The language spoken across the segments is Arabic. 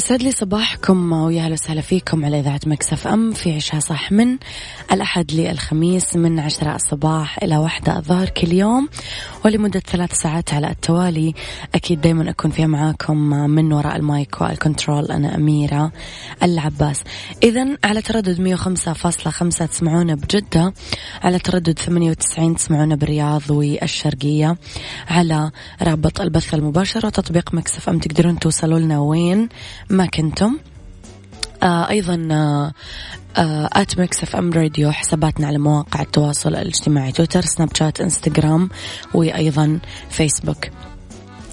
يسعد لي صباحكم ويا أهلا وسهلا فيكم على إذاعة Mix FM في عيشها صح من الأحد للخميس من عشرة الصباح إلى واحدة الظهر كل يوم. ولمدة ثلاث ساعات على التوالي. أكيد دائما أكون فيها معاكم من وراء المايك وال control. أنا أميرة العباس. اذا على تردد 105.5 تسمعونا بجدة. على تردد 98 تسمعونا بالرياض والشرقية. على رابط البث المباشر وتطبيق Mix FM تقدرون توصلوا لنا وين ما كنتم. آه أيضا آه at Mix FM Radio حساباتنا على مواقع التواصل الاجتماعي تويتر سناب شات إنستغرام وأيضا فيسبوك.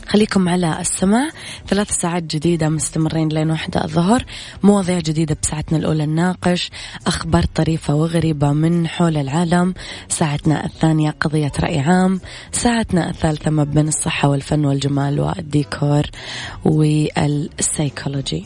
خليكم على السمع ثلاث ساعات جديدة مستمرين لين واحدة الظهر. مواضيع جديدة بساعتنا الأولى نناقش أخبار طريفة وغريبة من حول العالم. ساعتنا الثانية قضية رأي عام. ساعتنا الثالثة ما بين الصحة والفن والجمال والديكور والسيكولوجي.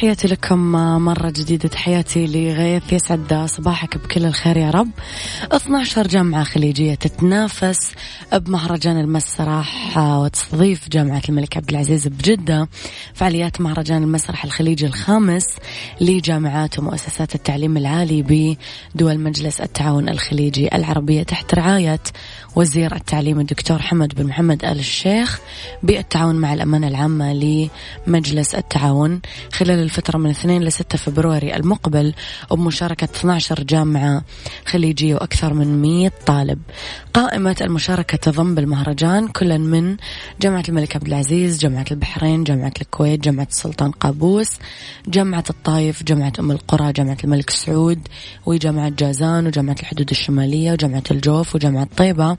تحياتي لكم مرة جديدة. تحياتي لغيث يسعد صباحك بكل الخير يا رب. 12 جامعة خليجية تتنافس بمهرجان المسرح وتستضيف جامعة الملك عبد العزيز بجدة. فعاليات مهرجان المسرح الخليجي الخامس لجامعات ومؤسسات التعليم العالي بدول مجلس التعاون الخليجي العربية تحت رعاية وزير التعليم الدكتور حمد بن محمد آل الشيخ بالتعاون مع الأمانة العامة لمجلس التعاون. خلال الفترة من 2 ل 6 فبراير المقبل وبمشاركة 12 جامعة خليجية وأكثر من 100 طالب. قائمة المشاركة تضم بالمهرجان كلا من جامعة الملك عبد العزيز جامعة البحرين جامعة الكويت جامعة السلطان قابوس جامعة الطايف جامعة أم القرى جامعة الملك سعود وجامعة جازان وجامعة الحدود الشمالية وجامعة الجوف وجامعة طيبة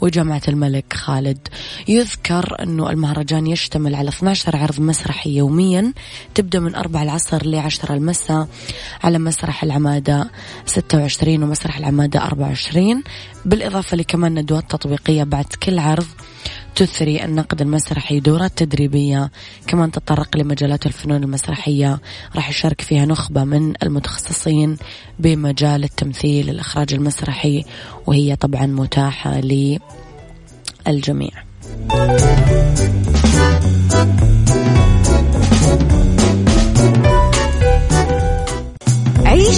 وجامعة الملك خالد. يذكر أنه المهرجان يشتمل على 12 عرض مسرحي يوميا تبدأ من 4 العصر ل 10 المساء على مسرح العمادة 26 ومسرح العمادة 24 بالإضافة لكمان ندوات تطبيقية بعد كل عرض تثري النقد المسرحي دورات تدريبية كمان تطرق لمجالات الفنون المسرحية. راح يشارك فيها نخبة من المتخصصين بمجال التمثيل الإخراج المسرحي وهي طبعا متاحة للجميع.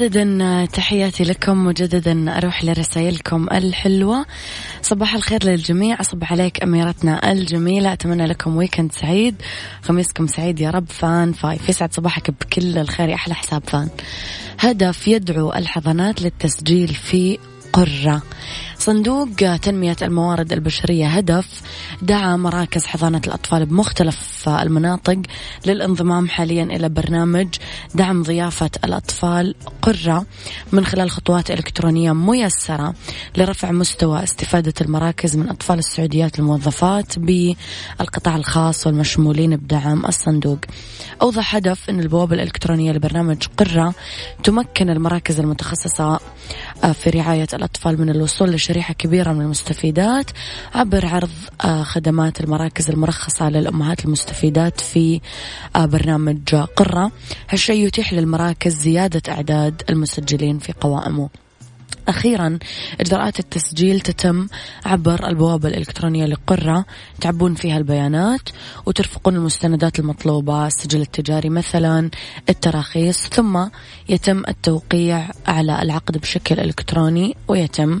مجددا تحياتي لكم مجددا أروح لرسائلكم الحلوة. صباح الخير للجميع أصبح عليك أميرتنا الجميلة. أتمنى لكم weekend سعيد. خميسكم سعيد يا رب fan five. يسعد صباحك بكل الخير أحلى حساب fan. هدف يدعو الحضانات للتسجيل في قرة. صندوق تنمية الموارد البشرية هدف دعا مراكز حضانة الأطفال بمختلف المناطق للانضمام حاليا إلى برنامج دعم ضيافة الأطفال قرة من خلال خطوات إلكترونية ميسرة لرفع مستوى استفادة المراكز من أطفال السعوديات الموظفات بالقطاع الخاص والمشمولين بدعم الصندوق. أوضح هدف أن البوابة الإلكترونية لبرنامج قرة تمكن المراكز المتخصصة في رعاية الأطفال من الوصول لشريحة كبيرة من المستفيدات عبر عرض آه، خدمات المراكز المرخصة للأمهات المستفيدات في آه، برنامج قرة. هالشيء يتيح للمراكز زيادة أعداد المسجلين في قوائمه. أخيرا إجراءات التسجيل تتم عبر البوابة الإلكترونية لقرة تعبون فيها البيانات وترفقون المستندات المطلوبة السجل التجاري مثلا التراخيص ثم يتم التوقيع على العقد بشكل إلكتروني ويتم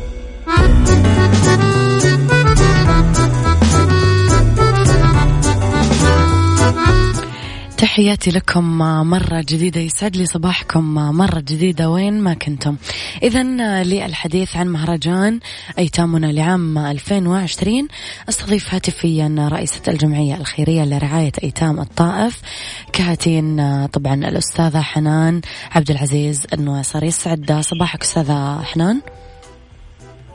تحياتي لكم مرة جديدة يسعد لي صباحكم مرة جديدة. وين ما كنتم. إذا للحديث عن مهرجان أيتامنا لعام 2020 أستضيف هاتفيا رئيسة الجمعية الخيرية لرعاية أيتام الطائف كهاتين طبعا الأستاذة حنان عبد العزيز النويصر يسعد صباحك أستاذة حنان.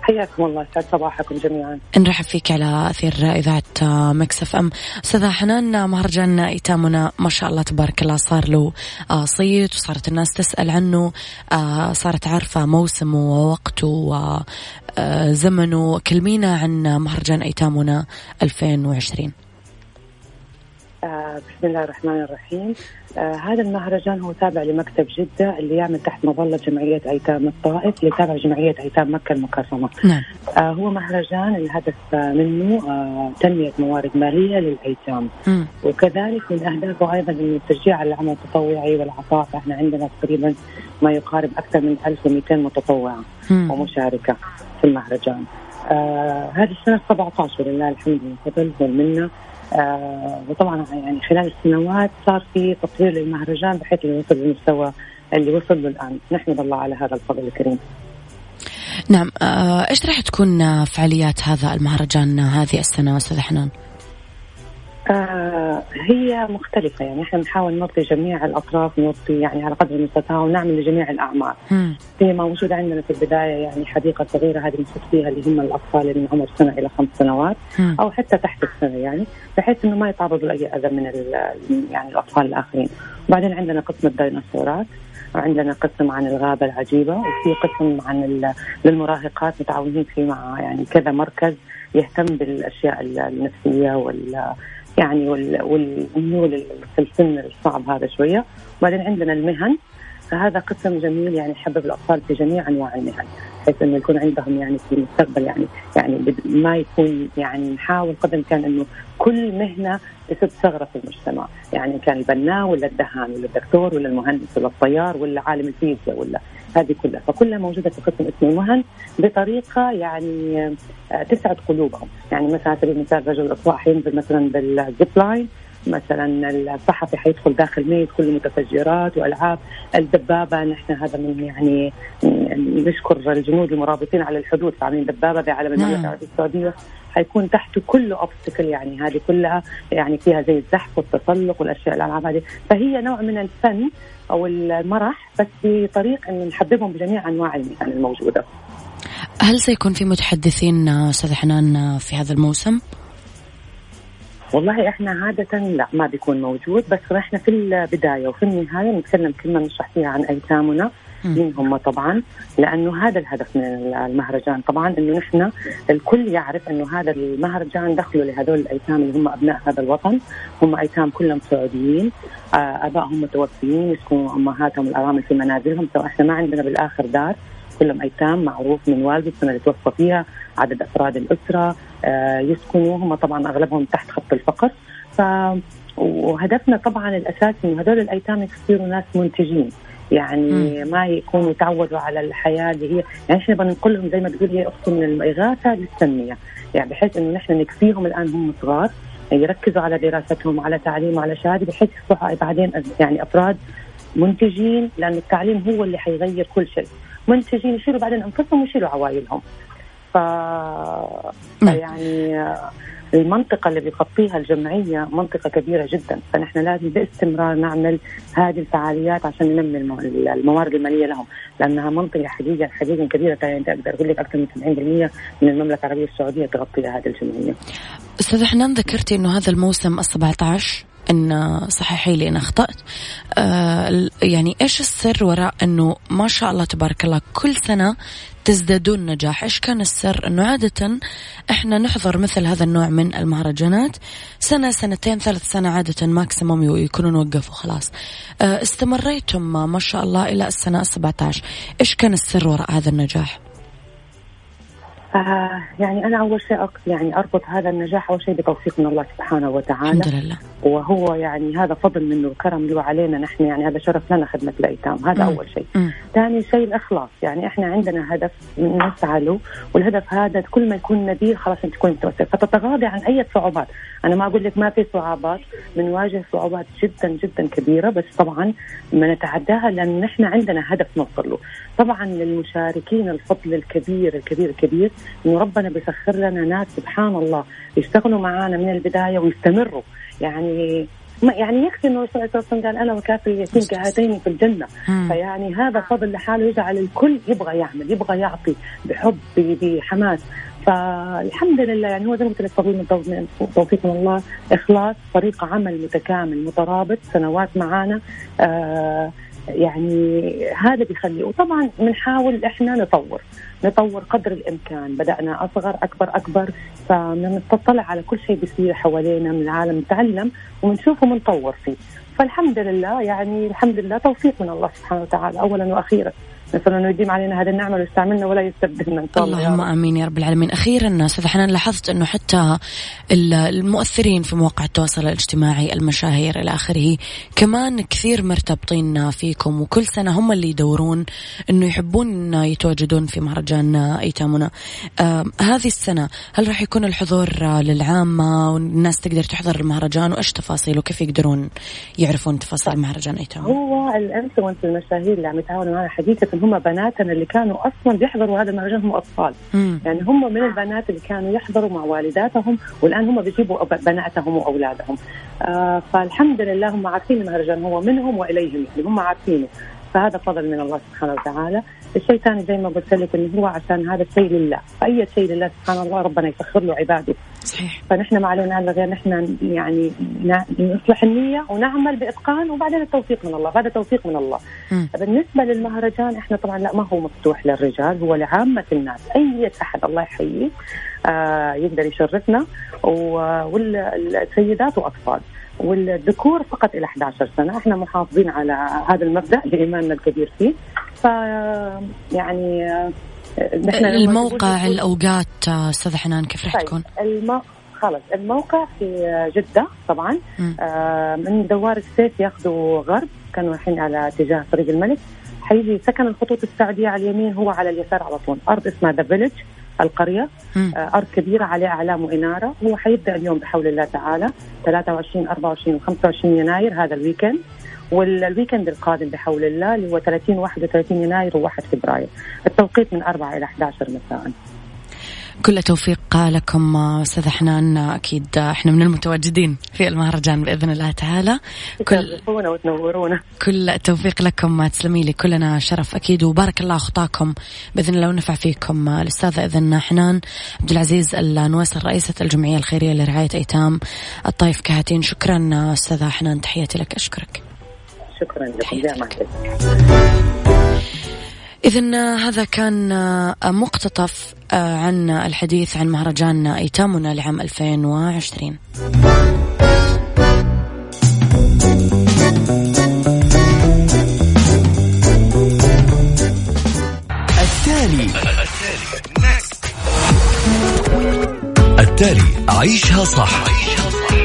حياكم الله يسعد صباحكم جميعا. نرحب فيك على أثير إذاعة مكس أف أم. أستاذة حنان مهرجان إيتامنا ما شاء الله تبارك الله صار له آه، صيت وصارت الناس تسأل عنه آه، صارت عارفة موسمه ووقته وزمنه آه، كلمينا عن مهرجان إيتامنا 2020 بسم الله الرحمن الرحيم. آه هذا المهرجان هو تابع لمكتب جدة اللي يعمل تحت مظلة جمعية أيتام الطائف اللي تابع جمعية أيتام مكة المكرمة نعم. آه هو مهرجان الهدف منه آه تنمية موارد مالية للأيتام م. وكذلك من أهدافه أيضا التشجيع على العمل التطوعي والعطاء إحنا عندنا تقريبا ما يقارب أكثر من 1200 متطوعة م. ومشاركة في المهرجان آه هذه السنة 17 ولله الحمد والفضل والمنة آه وطبعا يعني خلال السنوات صار في تطوير للمهرجان بحيث إنه يوصل للمستوى اللي وصل له الآن، نحمد الله على هذا الفضل الكريم. نعم آه إيش راح تكون فعاليات هذا المهرجان هذه السنة أستاذ حنان؟ آه هي مختلفة يعني إحنا بنحاول نرضي جميع الأطراف نرضي يعني على قدر المستطاع ونعمل لجميع الأعمار. هي موجودة عندنا في البداية يعني حديقة صغيرة هذه بنحط فيها اللي هم الأطفال اللي من عمر سنة إلى خمس سنوات مم. أو حتى تحت السنة يعني بحيث إنه ما يتعرضوا لأي أذى من يعني الأطفال الآخرين. وبعدين عندنا قسم الديناصورات وعندنا قسم عن الغابة العجيبة وفي قسم عن للمراهقات متعاونين فيه مع يعني كذا مركز يهتم بالأشياء النفسية وال يعني والميول في السن الصعب هذا شوية. وبعدين عندنا المهن. فهذا قسم جميل يعني يحبب الأطفال في جميع أنواع المهن بحيث إنه يكون عندهم يعني في المستقبل يعني يعني ما يكون يعني نحاول قدر الإمكان إنه كل مهنة تسد ثغرة في المجتمع، يعني كان البناء ولا الدهان ولا الدكتور ولا المهندس ولا الطيار ولا عالم الفيزياء ولا هذه كلها. فكلها موجودة في قسم اسم المهن بطريقة يعني آه، تسعد قلوبهم. يعني مثلا على سبيل المثال رجل الاطفاء حينزل مثلا بالزيب لاين مثلا الصحفي حيدخل داخل ميت كله متفجرات وألعاب. الدبابة نحن هذا من يعني نشكر الجنود المرابطين على الحدود. عاملين دبابه بعلم المملكه نعم. العربية السعودية حيكون تحته كله اوبستكل يعني هذه كلها يعني فيها زي الزحف والتسلق والأشياء الألعاب هذه. فهي نوع من الفن أو المرح بس بطريق إنه نحببهم بجميع أنواع المهن الموجودة. هل سيكون في متحدثين أستاذ حنان في هذا الموسم؟ والله إحنا عادة لا ما بيكون موجود بس إحنا في البداية وفي النهاية نتكلم كلمة نشرح فيها عن أيتامنا مين هم طبعا لأنه هذا الهدف من المهرجان. طبعا إنه نحن الكل يعرف إنه هذا المهرجان دخلوا لهذول الأيتام اللي هم أبناء هذا الوطن. هم أيتام كلهم سعوديين. آه، آبائهم متوفيين يسكنوا أمهاتهم الأرامل في منازلهم. سواء إحنا ما عندنا بالآخر دار كلهم أيتام معروف من والده السنة اللي توفى فيها عدد أفراد الأسرة آه، يسكنوا. هم طبعا أغلبهم تحت خط الفقر. ف وهدفنا طبعا الأساسي إنه هذول الأيتام يصيروا ناس منتجين. يعني. ما يكونوا تعودوا على الحياة اللي هي يعني إحنا بنقول لهم زي ما تقول هي اخت من الاغاثه للتنميه يعني بحيث إنه نحن نكفيهم الآن هم صغار يركزوا على دراستهم وعلى تعليم وعلى شهادة بحيث يصبحوا بعدين يعني أفراد منتجين لأن التعليم هو اللي حيغير كل شيء منتجين يشيلوا بعدين أنفسهم ويشيلوا عوائلهم ف... نعم. المنطقة اللي بيغطيها الجمعية منطقة كبيرة جدا فنحن لازم باستمرار نعمل هذه الفعاليات عشان ننمي الموارد المالية لهم لأنها منطقة حقيقة حقيقة كبيرة يعني أقدر أقول لك أكثر من 70% من المملكة العربية السعودية تغطيها هذه الجمعية. أستاذ حنان ذكرتي أنه هذا الموسم ال 17 إن صححي لي إن أخطأت. آه يعني إيش السر وراء إنه ما شاء الله تبارك الله كل سنة تزدادون نجاح. إيش كان السر؟ إنه عاده إحنا نحضر مثل هذا النوع من المهرجانات. سنة سنتين ثلاث سنة عاده ماكسيموم يكونون وقفوا خلاص. آه استمريتم ما شاء الله إلى السنة 17 إيش كان السر وراء هذا النجاح؟ آه يعني أنا أول شيء يعني أربط هذا النجاح أول شيء بتوفيق من الله سبحانه وتعالى. الحمد لله. وهو يعني هذا فضل منه وكرم له علينا نحن يعني هذا شرف لنا خدمة الأيتام. هذا م. أول شيء. ثاني شيء الإخلاص. يعني إحنا عندنا هدف نسعى له والهدف هذا كل ما يكون نبيل خلاص أنت تكون متوسع فتتغاضى عن أي صعوبات. أنا ما أقول لك ما في صعوبات بنواجه صعوبات جدا جدا كبيرة. بس طبعا ما نتعداها لأن نحن عندنا هدف نوصل له. طبعا للمشاركين الفضل الكبير الكبير الكبير إنه ربنا بيسخر لنا ناس سبحان الله يشتغلوا معانا من البداية ويستمروا. يعني ما يعني يكفي إنه الرسول عليه وسلم قال أنا وكافر اليتيم كهاتين في الجنة. مم. فيعني هذا فضل لحاله يجعل الكل يبغى يعمل يبغى يعطي بحب بحماس. فالحمد لله يعني هو زي ما قلت لك فضل من توفيق من الله إخلاص طريقه عمل متكامل مترابط سنوات معانا. آه يعني هذا بيخلي. وطبعا بنحاول إحنا نطور. نطور قدر الإمكان. بدأنا أصغر أكبر أكبر فنطلع على كل شيء بيصير حوالينا من العالم نتعلم ونشوفه ونطور فيه. فالحمد لله يعني الحمد لله توفيق من الله سبحانه وتعالى اولا وأخيرا. نسأل انه يديم علينا هذه النعمة ويستعملنا ولا يستبدلنا إن شاء الله اللهم آمين يا رب العالمين. أخيرا أستاذ حنان لاحظت إنه حتى المؤثرين في مواقع التواصل الاجتماعي المشاهير إلى آخره كمان كثير مرتبطين فيكم وكل سنة هم اللي يدورون إنه يحبون يتواجدون في مهرجان ايتامنا آه هذه السنة هل راح يكون الحضور للعامة والناس تقدر تحضر المهرجان؟ وإيش تفاصيله كيف يقدرون يعرفون تفاصيل طيب. مهرجان ايتامنا هو الانفلونس المشاهير اللي عم يتعاونوا معنا حقيقه هم بناتنا اللي كانوا أصلا بيحضروا هذا المهرجان هم أطفال. مم. يعني هم من البنات اللي كانوا يحضروا مع والداتهم والآن هم بيجيبوا بناتهم وأولادهم. آه فالحمد لله هم عارفين المهرجان هو منهم وإليهم يعني هم عارفينه. فهذا فضل من الله سبحانه وتعالى. الشيء الثاني زي ما قلت لك إنه هو عشان هذا الشيء لله. فاي شيء لله سبحان الله ربنا يسخر له عباده. صحيح. فنحن ما علينا إلا غير نحن يعني نصلح النية ونعمل بإتقان وبعدين التوفيق من الله. بعد توفيق من الله. م. بالنسبة للمهرجان إحنا طبعا لا ما هو مفتوح للرجال هو لعامة الناس. أي أحد الله يحييه آه يقدر يشرفنا. والسيدات وأطفال. والذكور فقط إلى 11 سنة. إحنا محافظين على هذا المبدأ لايماننا الكبير فيه. ف يعني نحن الموقع الأوقات أستاذ حنان كيف راح طيب، تكون؟ خلص الموقع في جدة طبعا آه من دوار السيف ياخذوا غرب كانوا الحين على اتجاه طريق الملك حيجي سكن الخطوط السعودية على اليمين هو على اليسار على طول أرض اسمها The Village القرية مم. آه، أرض كبيرة عليها أعلام وإنارة هو حيبدأ اليوم بحول الله تعالى 23 24 و25 يناير هذا ال weekend وال weekend القادم بحول الله اللي هو 30 31 يناير و1 فبراير. التوقيت من 4 إلى 11 مساء. كل توفيق لكم أستاذ حنان. أكيد إحنا من المتواجدين في المهرجان بإذن الله تعالى. كل وتنورونا. كل التوفيق لكم. تسلمي لي كلنا شرف أكيد. وبارك الله خطاكم بإذن الله ونفع فيكم. الأستاذة إذن حنان عبد العزيز النويسر رئيسه الجمعية الخيرية لرعاية أيتام الطايف كهاتين. شكرا أستاذة حنان. تحياتي لك. أشكرك. شكرا لكم. دائما إذا هذا كان مقتطف عن الحديث عن مهرجان أيتامنا لعام 2020 التالي. التالي. عيشها صح.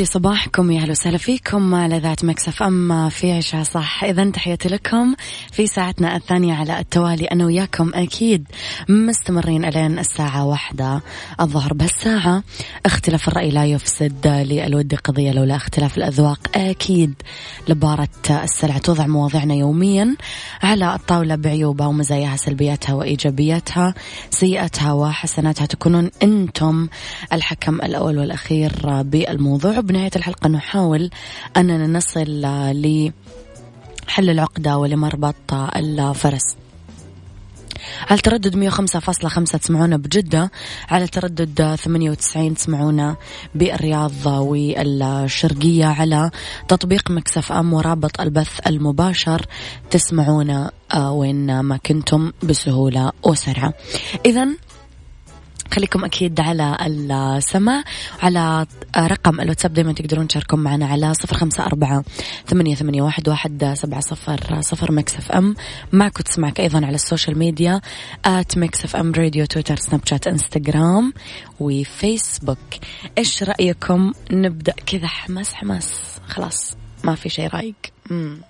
لي صباحكم يا أهلا وسهلا فيكم على ذات مكسف اما في عشاء صح. إذا تحياتي لكم في ساعتنا الثانية على التوالي. أنا وياكم أكيد مستمرين إلين الساعة واحدة الظهر بهالساعة. اختلاف الرأي لا يفسد للود قضية لولا اختلاف الأذواق. أكيد لبارة السلع توضع مواضيعنا يوميا على الطاولة بعيوبها ومزاياها سلبياتها وإيجابياتها سيئاتها وحسناتها. تكونون أنتم الحكم الأول والأخير بالموضوع. وبنهاية الحلقة نحاول أننا نصل لحل العقدة ولمربط الفرس. على تردد 105.5 تسمعونا بجدة على تردد 98 تسمعونا بالرياض والشرقية على تطبيق مكسف أم ورابط البث المباشر تسمعونا وين ما كنتم بسهولة وسرعة. إذا خليكم أكيد على السماع على رقم الواتساب دايما تقدرون تشاركون معنا على صفر خمسة أربعة ثمانية, ثمانية واحد, واحد سبعة صفر صفر Mix FM. معك وتسمعك أيضا على السوشيال ميديا at Mix FM Radio تويتر سناب شات إنستغرام وفيسبوك. إيش رأيكم؟ نبدأ كذا حماس حماس. خلاص ما في شيء رايق. مم.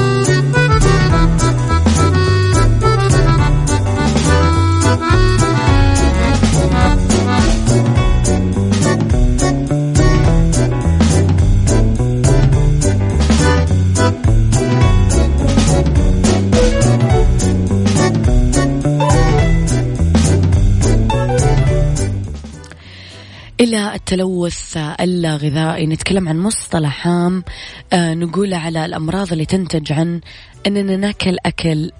إلى التلوث الغذائي نتكلم عن مصطلح عام آه، نقول على الأمراض اللي تنتج عن أننا ناكل أكل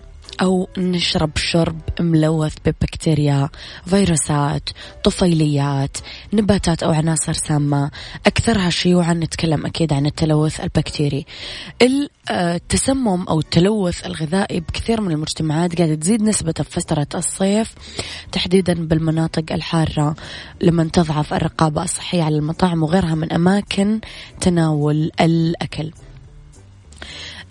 أو نشرب شرب ملوث ببكتيريا فيروسات طفيليات نباتات أو عناصر سامة. أكثرها شيوعا نتكلم أكيد عن التلوث البكتيري. التسمم أو التلوث الغذائي بكثير من المجتمعات قاعدة تزيد نسبته في فترة الصيف تحديدا بالمناطق الحارة. لما تضعف الرقابة الصحية على المطاعم وغيرها من أماكن تناول الأكل.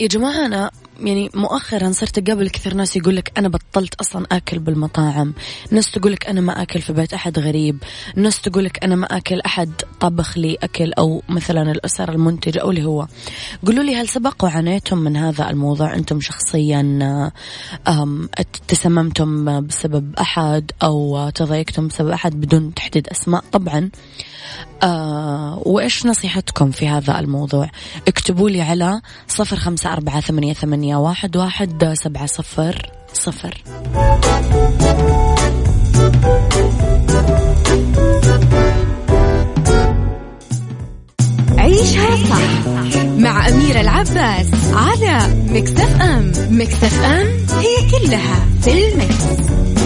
يا جماعة أنا يعني مؤخرا صرت أقابل كثير ناس يقول لك أنا بطلت أصلا آكل بالمطاعم. ناس تقول لك أنا ما آكل في بيت أحد غريب. ناس تقول لك أنا ما آكل أحد طبخ لي أكل أو مثلا الأسر المنتجه أو اللي هو. قولوا لي هل سبق وعانيتم من هذا الموضوع؟ أنتم شخصيا تسممتم بسبب أحد أو تضايقتم بسبب أحد بدون تحديد أسماء؟ طبعا. آه وإيش نصيحتكم في هذا الموضوع؟ اكتبوا لي على صفر خمسة أربعة ثمانية, ثمانية واحد, واحد سبعة صفر صفر. عيشها صح مع أميرة العباس على مكتف أم. مكتف أم هي كلها في المكس.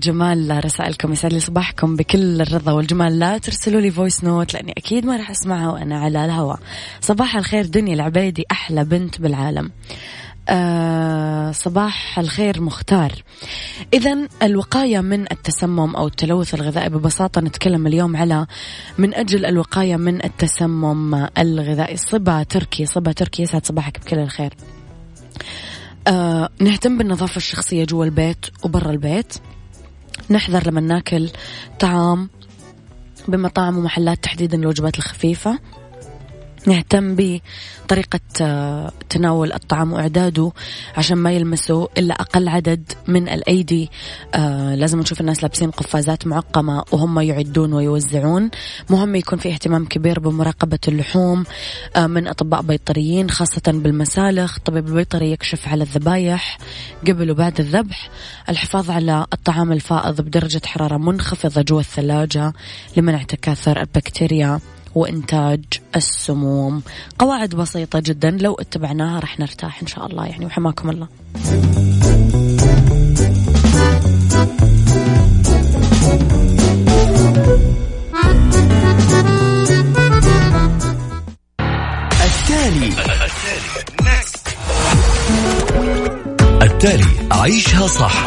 جمال رسائلكم يسعد لي صباحكم بكل الرضا والجمال. لا ترسلوا لي voice note لأني أكيد ما راح اسمعها وأنا على الهواء. صباح الخير دنيا العبيدي أحلى بنت بالعالم. آه صباح الخير مختار. إذا الوقاية من التسمم أو التلوث الغذائي ببساطة نتكلم اليوم على من أجل الوقاية من التسمم الغذائي. صبا تركي صبا تركي يسعد صباحك بكل الخير. آه نهتم بالنظافة الشخصية جوا البيت وبرا البيت. نحذر لما ناكل طعام بمطاعم ومحلات تحديدا الوجبات الخفيفة. نهتم بطريقة آه، تناول الطعام وإعداده عشان ما يلمسوا إلا أقل عدد من الأيدي. آه لازم نشوف الناس لابسين قفازات معقمة وهم يعدون ويوزعون. مهم يكون في اهتمام كبير بمراقبة اللحوم آه من أطباء بيطريين خاصة بالمسالخ. طبيب البيطري يكشف على الذبايح قبل وبعد الذبح. الحفاظ على الطعام الفائض بدرجة حرارة منخفضة جوا الثلاجة لمنع تكاثر البكتيريا. وإنتاج السموم. قواعد بسيطة جدا. لو اتبعناها راح نرتاح إن شاء الله. يعني وحماكم الله. التالي. التالي. عيشها صح.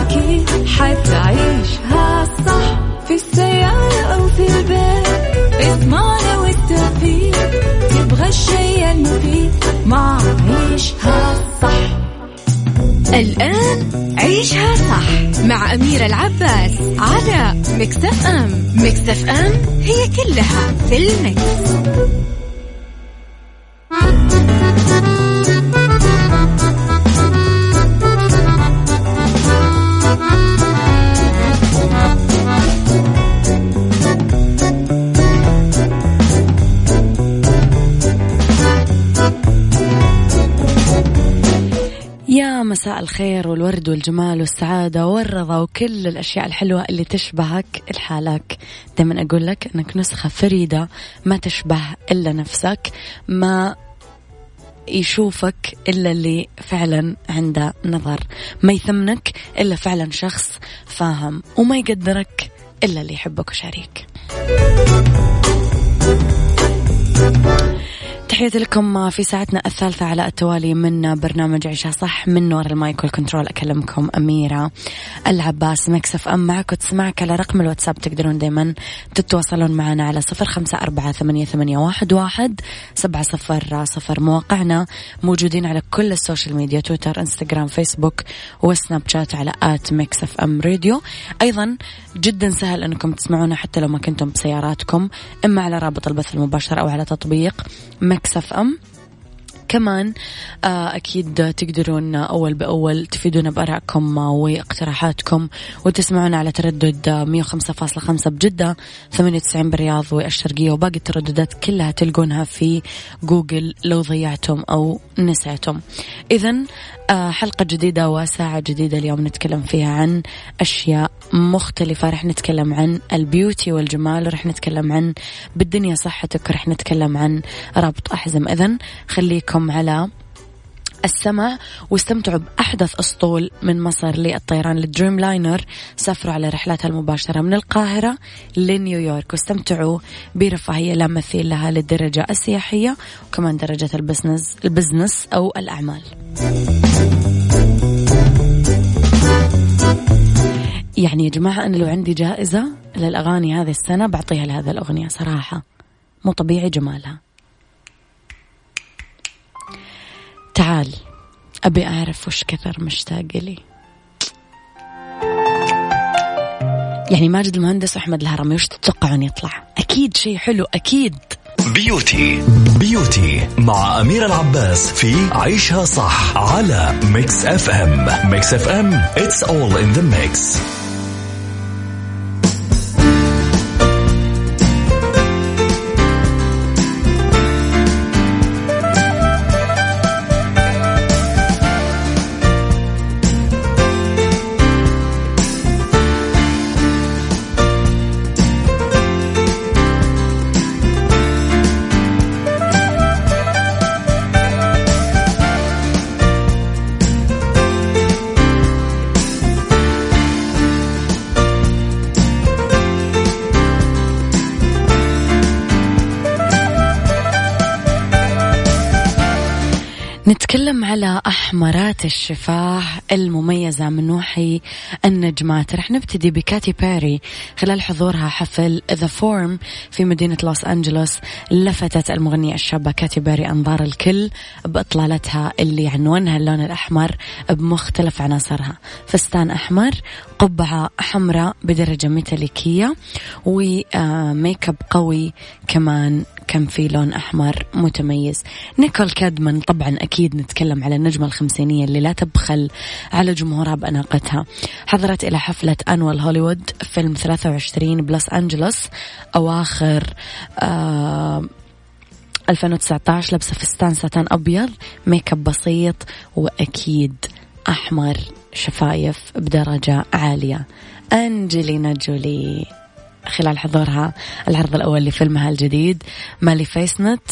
أكيد حتعيشها صح في السيارة أو في البيت. إضمعنا والتوفيق تبغى الشيء المفيد ما عيشها صح. الآن عيشها صح مع أميرة العباس على مكتف أم. مكتف أم هي كلها في المكس. الخير والورد والجمال والسعادة والرضا وكل الأشياء الحلوة اللي تشبهك لحالك دائما أقول لك أنك نسخة فريدة ما تشبه إلا نفسك ما يشوفك إلا اللي فعلا عنده نظر. ما يثمنك إلا فعلا شخص فاهم وما يقدرك إلا اللي يحبك وشريك تحياتي لكم في ساعتنا الثالثة على التوالي من برنامج عيشها صح من وراء ال mic وال control أكلمكم أميرة العباس Mix FM معك وتسمعك على رقم الواتساب تقدرون دايما تتواصلون معنا على صفر خمسة أربعة ثمانية, ثمانية واحد, واحد سبعة صفر صفر. مواقعنا موجودين على كل ال social media تويتر إنستغرام فيسبوك و Snapchat على at Mix FM radio. أيضا جدا سهل أنكم تسمعونا حتى لو ما كنتم بسياراتكم إما على رابط البث المباشر أو على تطبيق مكسف أم. كمان آه، أكيد تقدرون أول بأول تفيدونا بأرائكم واقتراحاتكم وتسمعونا على تردد 105.5 بجدة 98 بالرياض والشرقية وباقي الترددات كلها تلقونها في جوجل لو ضيعتم أو نسيتم. إذا آه، حلقة جديدة وساعة جديدة اليوم نتكلم فيها عن أشياء مختلفة. رح نتكلم عن ال beauty والجمال رح نتكلم عن بالدنيا صحتك رح نتكلم عن ربط أحزم. إذا خليكم على السمع واستمتعوا بأحدث أسطول من مصر للطيران لل Dreamliner سافروا على رحلاتها المباشرة من القاهرة لنيويورك واستمتعوا برفاهية لا مثيل لها للدرجة السياحية وكمان درجة ال business ال business أو الأعمال. يعني يا جماعة أنا لو عندي جائزة للأغاني هذه السنة بعطيها لهذا الأغنية صراحة. مو طبيعي جمالها. تعال أبي أعرف وش كثر مشتاق لي. يعني ماجد المهندس وأحمد الهرمي وش تتوقعون يطلع؟ أكيد شيء حلو أكيد. beauty. beauty مع أميرة العباس في عيشها صح على Mix FM. Mix FM it's all in the mix. على أحمرات الشفاه المميزة من وحي النجمات. رح نبتدي بكاتي بيري. خلال حضورها حفل The Forum في مدينة لوس أنجلوس لفتت المغنية الشابة كاتي بيري أنظار الكل بإطلالتها اللي عنونها اللون الأحمر بمختلف عناصرها. فستان أحمر قبعة حمراء بدرجة ميتاليكية وميك اب قوي كمان. كان في لون أحمر متميز. نيكول كيدمان طبعا أكيد نتكلم على النجمة الخمسينية اللي لا تبخل على جمهورها بأناقتها. حضرت إلى حفلة Annual Hollywood Film 23 بلوس أنجلوس أواخر آه 2019 لابسة فستان ساتان أبيض ميك أب بسيط وأكيد أحمر شفايف بدرجة عالية. أنجلينا جولي. خلال حضورها العرض الأول لفيلمها الجديد Maleficent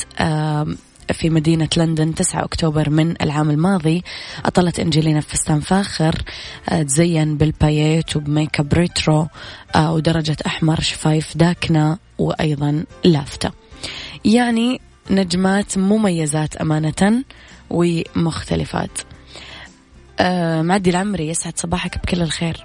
في مدينة لندن 9 أكتوبر من العام الماضي. أطلت أنجلينا في فستان فاخر آه، تزين بالباييت وب makeup retro آه، ودرجة أحمر شفايف داكنة وأيضا لافتة. يعني نجمات مميزات أمانة ومختلفات. آه، معدي العمري يسعد صباحك بكل الخير.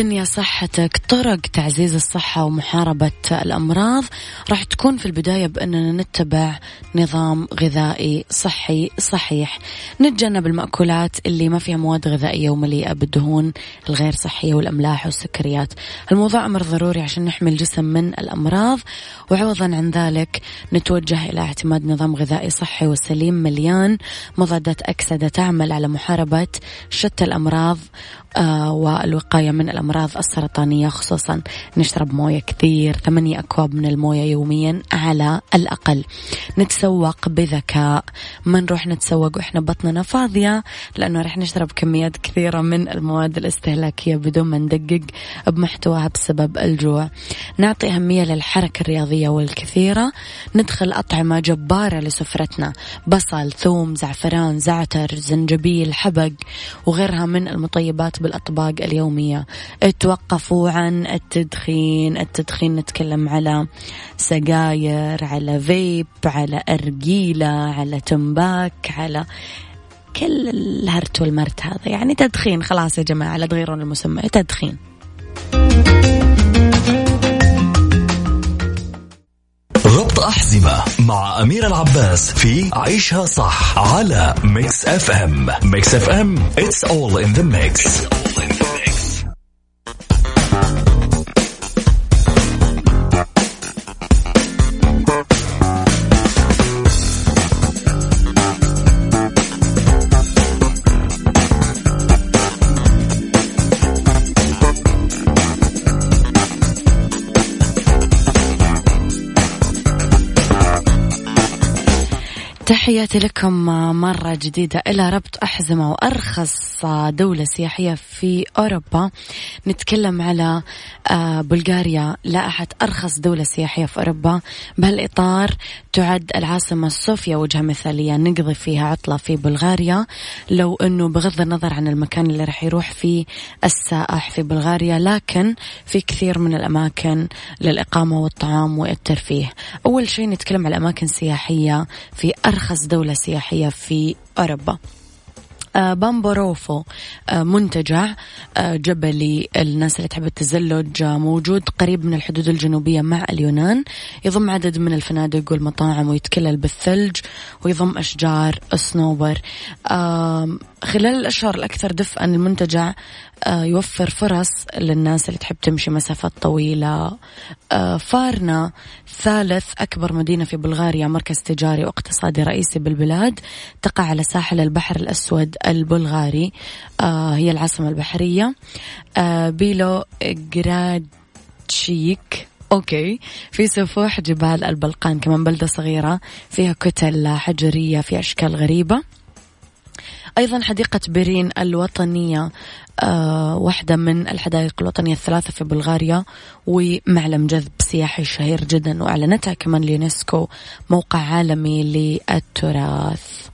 الدنيا صحتك طرق تعزيز الصحة ومحاربة الأمراض راح تكون في البداية بأننا نتبع نظام غذائي صحي صحيح. نتجنب المأكولات اللي ما فيها مواد غذائية ومليئة بالدهون الغير صحية والأملاح والسكريات. الموضوع أمر ضروري عشان نحمي الجسم من الأمراض وعوضا عن ذلك نتوجه إلى اعتماد نظام غذائي صحي وسليم مليان. مضادات أكسدة تعمل على محاربة شتى الأمراض آه والوقاية من الأمراض. السرطانية خصوصا نشرب موية كثير ثمانية أكواب من الموية يوميا على الأقل. نتسوق بذكاء. ما نروح نتسوق وإحنا بطننا فاضية؟ لأنه رح نشرب كميات كثيرة من المواد الاستهلاكية بدون ما ندقق بمحتواها بسبب الجوع. نعطي أهمية للحركة الرياضية والكثيرة. ندخل أطعمة جبارة لسفرتنا. بصل ثوم زعفران زعتر زنجبيل حبق وغيرها من المطيبات بالأطباق اليومية. توقفوا عن التدخين. التدخين نتكلم على سجاير على فيب على أرجيلة على تمباك على كل الهرت والمرت هذا. يعني تدخين. خلاص يا جماعة لا تغيرون المسمى. تدخين. ربط أحزمة مع أميرة العباس في عيشها صح على Mix FM Mix FM it's all in the mix, It's all in the mix. Bye. تحياتي لكم مرة جديدة. إلى ربط أحزمة وأرخص دولة سياحية في أوروبا. نتكلم على آه، بلغاريا لائحة أرخص دولة سياحية في أوروبا. بهالإطار تعد العاصمة صوفيا وجهة مثالية نقضي فيها عطلة في بلغاريا. لو أنه بغض النظر عن المكان اللي راح يروح فيه السائح في بلغاريا لكن في كثير من الأماكن للإقامة والطعام والترفيه. أول شيء نتكلم على أماكن سياحية في أرخص دولة سياحية في أوروبا. آه، بامبوروفو آه، منتجع آه، جبلي الناس اللي تحب التزلج موجود قريب من الحدود الجنوبية مع اليونان. يضم عدد من الفنادق والمطاعم ويتكلل بالثلج ويضم أشجار سنوبر خلال الأشهر الأكثر دفئا المنتجع يوفر فرص للناس اللي تحب تمشي مسافات طويلة. فارنا ثالث أكبر مدينة في بلغاريا مركز تجاري واقتصادي رئيسي بالبلاد تقع على ساحل البحر الأسود البلغاري هي العاصمة البحرية. بيلو جرادشيك okay في سفوح جبال البلقان كمان بلدة صغيرة فيها كتل حجرية في أشكال غريبة. أيضا حديقة بيرين الوطنية آه واحدة من الحدائق الوطنية الثلاثة في بلغاريا ومعلم جذب سياحي شهير جدا وأعلنتها كمان اليونسكو موقع عالمي للتراث.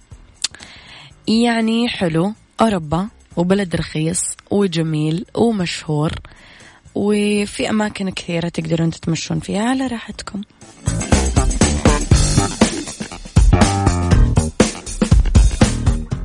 يعني حلو أوروبا وبلد رخيص وجميل ومشهور وفي أماكن كثيرة تقدرون تتمشون فيها على راحتكم.